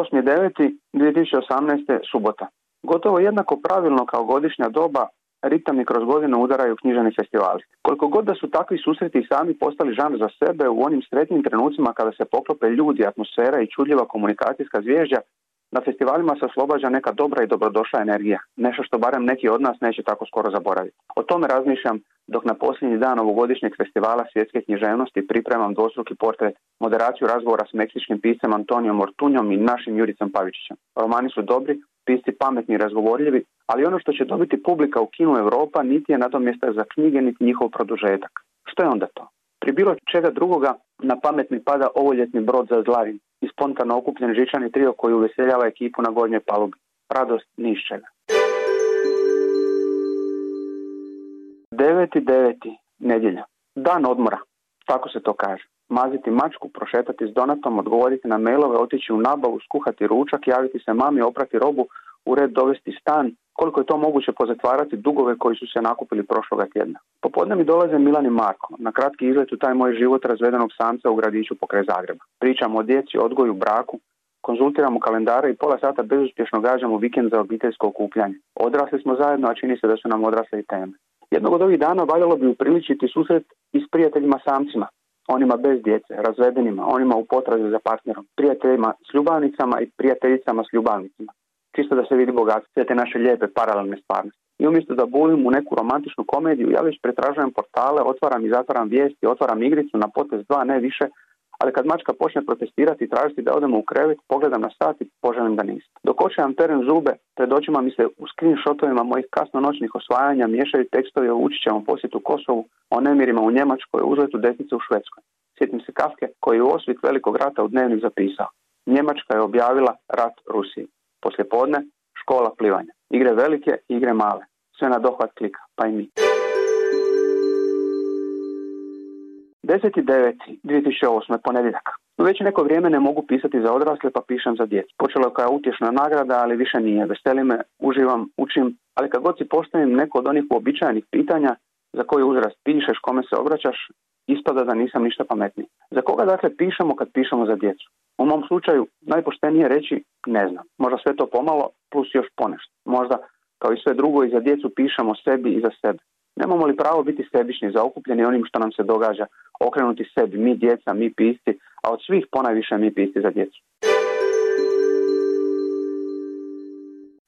8.9.2018. subota. Gotovo jednako pravilno kao godišnja doba ritam kroz godinu udaraju knjiženi festivali. Koliko god da su takvi susreti sami postali žan za sebe u onim sretnim trenucima kada se poklope ljudi, atmosfera i čudljiva komunikacijska zvježđa, na festivalima se oslobađa neka dobra i dobrodošla energija, nešto što barem neki od nas neće tako skoro zaboraviti. O tome razmišljam dok na posljednji dan ovogodišnjeg festivala svjetske književnosti pripremam dvostruki portret, moderaciju razgovora s meksičkim piscem Antonijom Ortunjom i našim Juricom Pavičićem. Romani su dobri, pisci pametni i razgovorljivi, ali ono što će dobiti publika u kinu Europa niti je na tom mjesta za knjige, niti njihov produžetak. Što je onda to? Pri bilo čega drugoga na pamet mi pada ovoljetni brod za Zlarin i spontano okupljen žičani trio koji uveseljava ekipu na gornjoj palubi. Radost ni iz čega. 9.9. nedjelja. Dan odmora. Tako se to kaže. Maziti mačku, prošetati s donatom, odgovoriti na mailove, otići u nabavu, skuhati ručak, javiti se mami, oprati robu, u red dovesti stan, koliko je to moguće pozatvarati dugove koji su se nakupili prošloga tjedna. Popodne mi dolaze Milan i Marko, na kratki izlet u taj moj život razvedenog samca u gradiću pokraj Zagreba. Pričamo o djeci, odgoju, braku, konzultiramo kalendare i pola sata bezuspješno gađamo vikend za obiteljsko okupljanje. Odrasli smo zajedno, a čini se da su nam odrasle i teme. Jednog od ovih dana valjalo bi upriličiti susret i s prijateljima samcima, onima bez djece, razvedenima, onima u potrazi za partnerom, prijateljima s ljubavnicama i prijateljicama s ljubavnicima čisto da se vidi bogatstvo sve te naše lijepe paralelne stvarnosti. I umjesto da bulim u neku romantičnu komediju, ja već pretražujem portale, otvaram i zatvaram vijesti, otvaram igricu na potez dva, ne više, ali kad mačka počne protestirati i tražiti da odemo u krevet, pogledam na sat i poželim da nisam. Dok očajam teren zube, pred očima mi se u screenshotovima mojih kasnonoćnih osvajanja miješaju tekstovi o Vučićevom posjetu Kosovu, o nemirima u Njemačkoj, uzletu desnice u Švedskoj. Sjetim se Kafke koji je u osvit velikog rata u dnevnik zapisao. Njemačka je objavila rat Rusiji podne škola plivanja. Igre velike, igre male. Sve na dohvat klika, pa i mi. 10.9.2008. ponedjeljak. Već neko vrijeme ne mogu pisati za odrasle, pa pišem za djecu. Počelo je kao utješna nagrada, ali više nije. Veseli me, uživam, učim, ali kad god si postavim neko od onih uobičajenih pitanja za koji uzrast pišeš, kome se obraćaš, ispada da nisam ništa pametniji. Za koga dakle pišemo kad pišemo za djecu? U mom slučaju najpoštenije reći ne znam. Možda sve to pomalo plus još ponešto. Možda kao i sve drugo i za djecu pišemo sebi i za sebe. Nemamo li pravo biti sebični, zaokupljeni onim što nam se događa, okrenuti sebi, mi djeca, mi pisci, a od svih ponajviše mi pisci za djecu.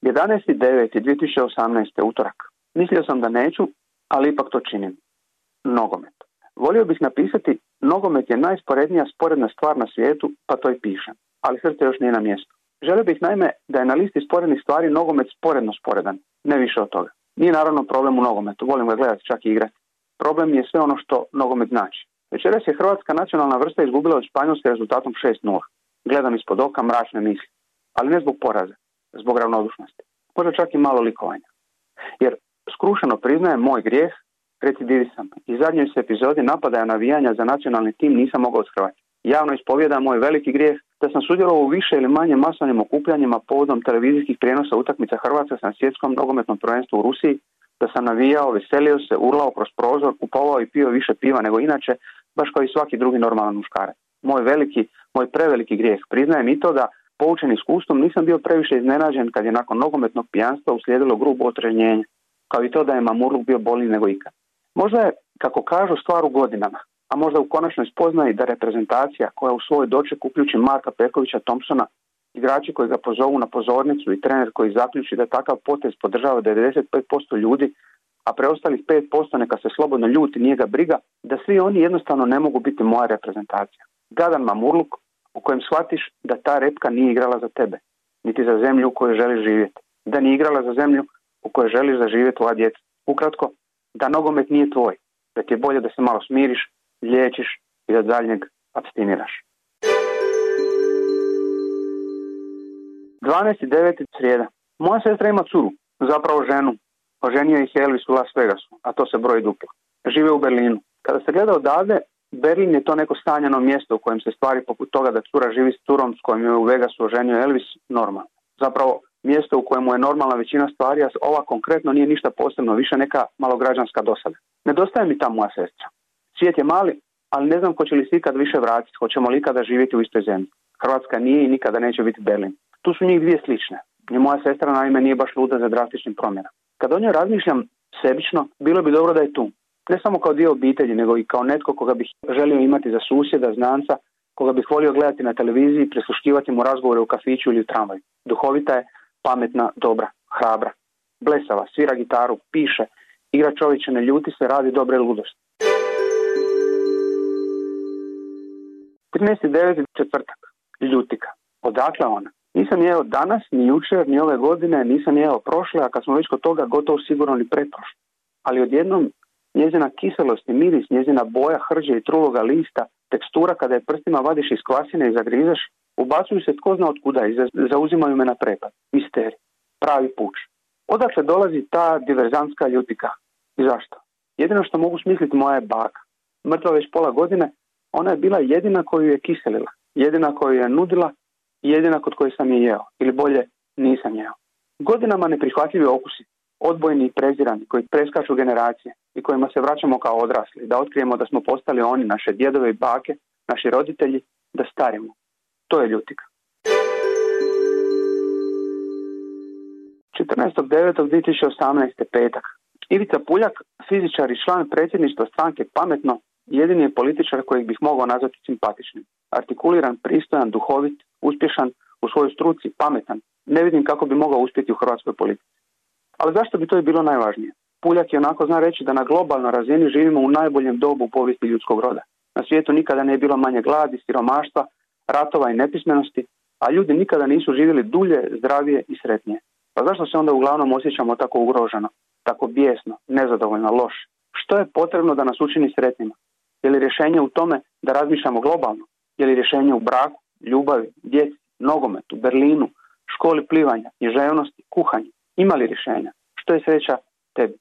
11.9.2018. utorak. Mislio sam da neću, ali ipak to činim. Nogomet. Volio bih napisati nogomet je najsporednija sporedna stvar na svijetu, pa to i pišem. Ali srce još nije na mjestu. Želio bih naime da je na listi sporednih stvari nogomet sporedno sporedan, ne više od toga. Nije naravno problem u nogometu, volim ga gledati čak i igrati. Problem je sve ono što nogomet znači. Večeras je hrvatska nacionalna vrsta izgubila od Španjolske rezultatom 6-0. Gledam ispod oka mračne misli, ali ne zbog poraza, zbog ravnodušnosti. Možda čak i malo likovanja. Jer skrušeno priznaje moj grijeh recidivi sam. I zadnjoj se epizodi napadaja navijanja za nacionalni tim nisam mogao othrvati. Javno ispovjedam moj veliki grijeh da sam sudjelovao u više ili manje masovnim okupljanjima povodom televizijskih prijenosa utakmica Hrvatska sa svjetskom nogometnom prvenstvu u Rusiji, da sam navijao, veselio se, urlao kroz prozor, kupovao i pio više piva nego inače, baš kao i svaki drugi normalan muškarac. Moj veliki, moj preveliki grijeh. Priznajem i to da poučen iskustvom nisam bio previše iznenađen kad je nakon nogometnog pijanstva uslijedilo grubo otrežnjenje, kao i to da je Mamurluk bio bolji nego ikad. Možda je, kako kažu, stvar u godinama, a možda u konačnoj spoznaji da reprezentacija koja u svoj doček uključi Marka Pekovića Thompsona, igrači koji ga pozovu na pozornicu i trener koji zaključi da takav potez podržava 95% ljudi, a preostalih 5% neka se slobodno ljuti, nije ga briga, da svi oni jednostavno ne mogu biti moja reprezentacija. Gadan Mamurluk u kojem shvatiš da ta repka nije igrala za tebe, niti za zemlju u kojoj želiš živjeti, da nije igrala za zemlju u kojoj želiš zaživjeti tvoja djeca. Ukratko, da nogomet nije tvoj, da ti je bolje da se malo smiriš, liječiš i da daljnjeg abstiniraš. 12.9. srijeda. Moja sestra ima curu, zapravo ženu. Oženio ih Elvis u Las Vegasu, a to se broji duplo. Žive u Berlinu. Kada se gleda odavde, Berlin je to neko stanjeno mjesto u kojem se stvari poput toga da cura živi s curom s kojom je u Vegasu oženio Elvis normalno. Zapravo mjesto u kojemu je normalna većina stvari, a ova konkretno nije ništa posebno, više neka malograđanska dosada. Nedostaje mi ta moja sestra. Svijet je mali, ali ne znam hoće li se ikad više vratiti, hoćemo li ikada živjeti u istoj zemlji. Hrvatska nije i nikada neće biti Berlin. Tu su njih dvije slične. I moja sestra naime nije baš luda za drastičnim promjenama. Kad o njoj razmišljam sebično, bilo bi dobro da je tu. Ne samo kao dio obitelji, nego i kao netko koga bih želio imati za susjeda, znanca, koga bih volio gledati na televiziji, presluškivati mu razgovore u kafiću ili u tramvaju. Duhovita je, pametna, dobra, hrabra. Blesava, svira gitaru, piše, igra čovječe, ne ljuti se, radi dobre ludosti. 13.9. četvrtak. Ljutika. Odakle ona? Nisam jeo danas, ni jučer, ni ove godine, nisam jeo prošle, a kad smo već kod toga gotovo sigurno ni pretprošle. Ali odjednom njezina kiselost i miris, njezina boja hrđe i truloga lista, tekstura kada je prstima vadiš iz kvasine i zagrizeš, ubacuju se tko zna od kuda i zauzimaju me na prepad. Misteri. Pravi puč. Odakle dolazi ta diverzantska ljutika? I zašto? Jedino što mogu smisliti moja je baka. Mrtva već pola godine, ona je bila jedina koju je kiselila, jedina koju je nudila i jedina kod koje sam je jeo, ili bolje nisam jeo. Godinama neprihvatljivi okusi, odbojni i prezirani, koji preskaču generacije i kojima se vraćamo kao odrasli, da otkrijemo da smo postali oni, naše djedove i bake, naši roditelji, da starimo. To je ljutika. 14.9.2018. petak. Ivica Puljak, fizičar i član predsjedništva stranke Pametno, jedini je političar kojeg bih mogao nazvati simpatičnim. Artikuliran, pristojan, duhovit, uspješan, u svojoj struci, pametan. Ne vidim kako bi mogao uspjeti u hrvatskoj politici. Ali zašto bi to i bilo najvažnije? Puljak je onako zna reći da na globalnoj razini živimo u najboljem dobu u povijesti ljudskog roda. Na svijetu nikada ne je bilo manje gladi, siromaštva, ratova i nepismenosti, a ljudi nikada nisu živjeli dulje, zdravije i sretnije. Pa zašto se onda uglavnom osjećamo tako ugroženo, tako bijesno, nezadovoljno, loš? Što je potrebno da nas učini sretnima? Je li rješenje u tome da razmišljamo globalno? Je li rješenje u braku, ljubavi, djeci, nogometu, Berlinu, školi plivanja, književnosti, kuhanju? Ima li rješenja? Što je sreća tebi?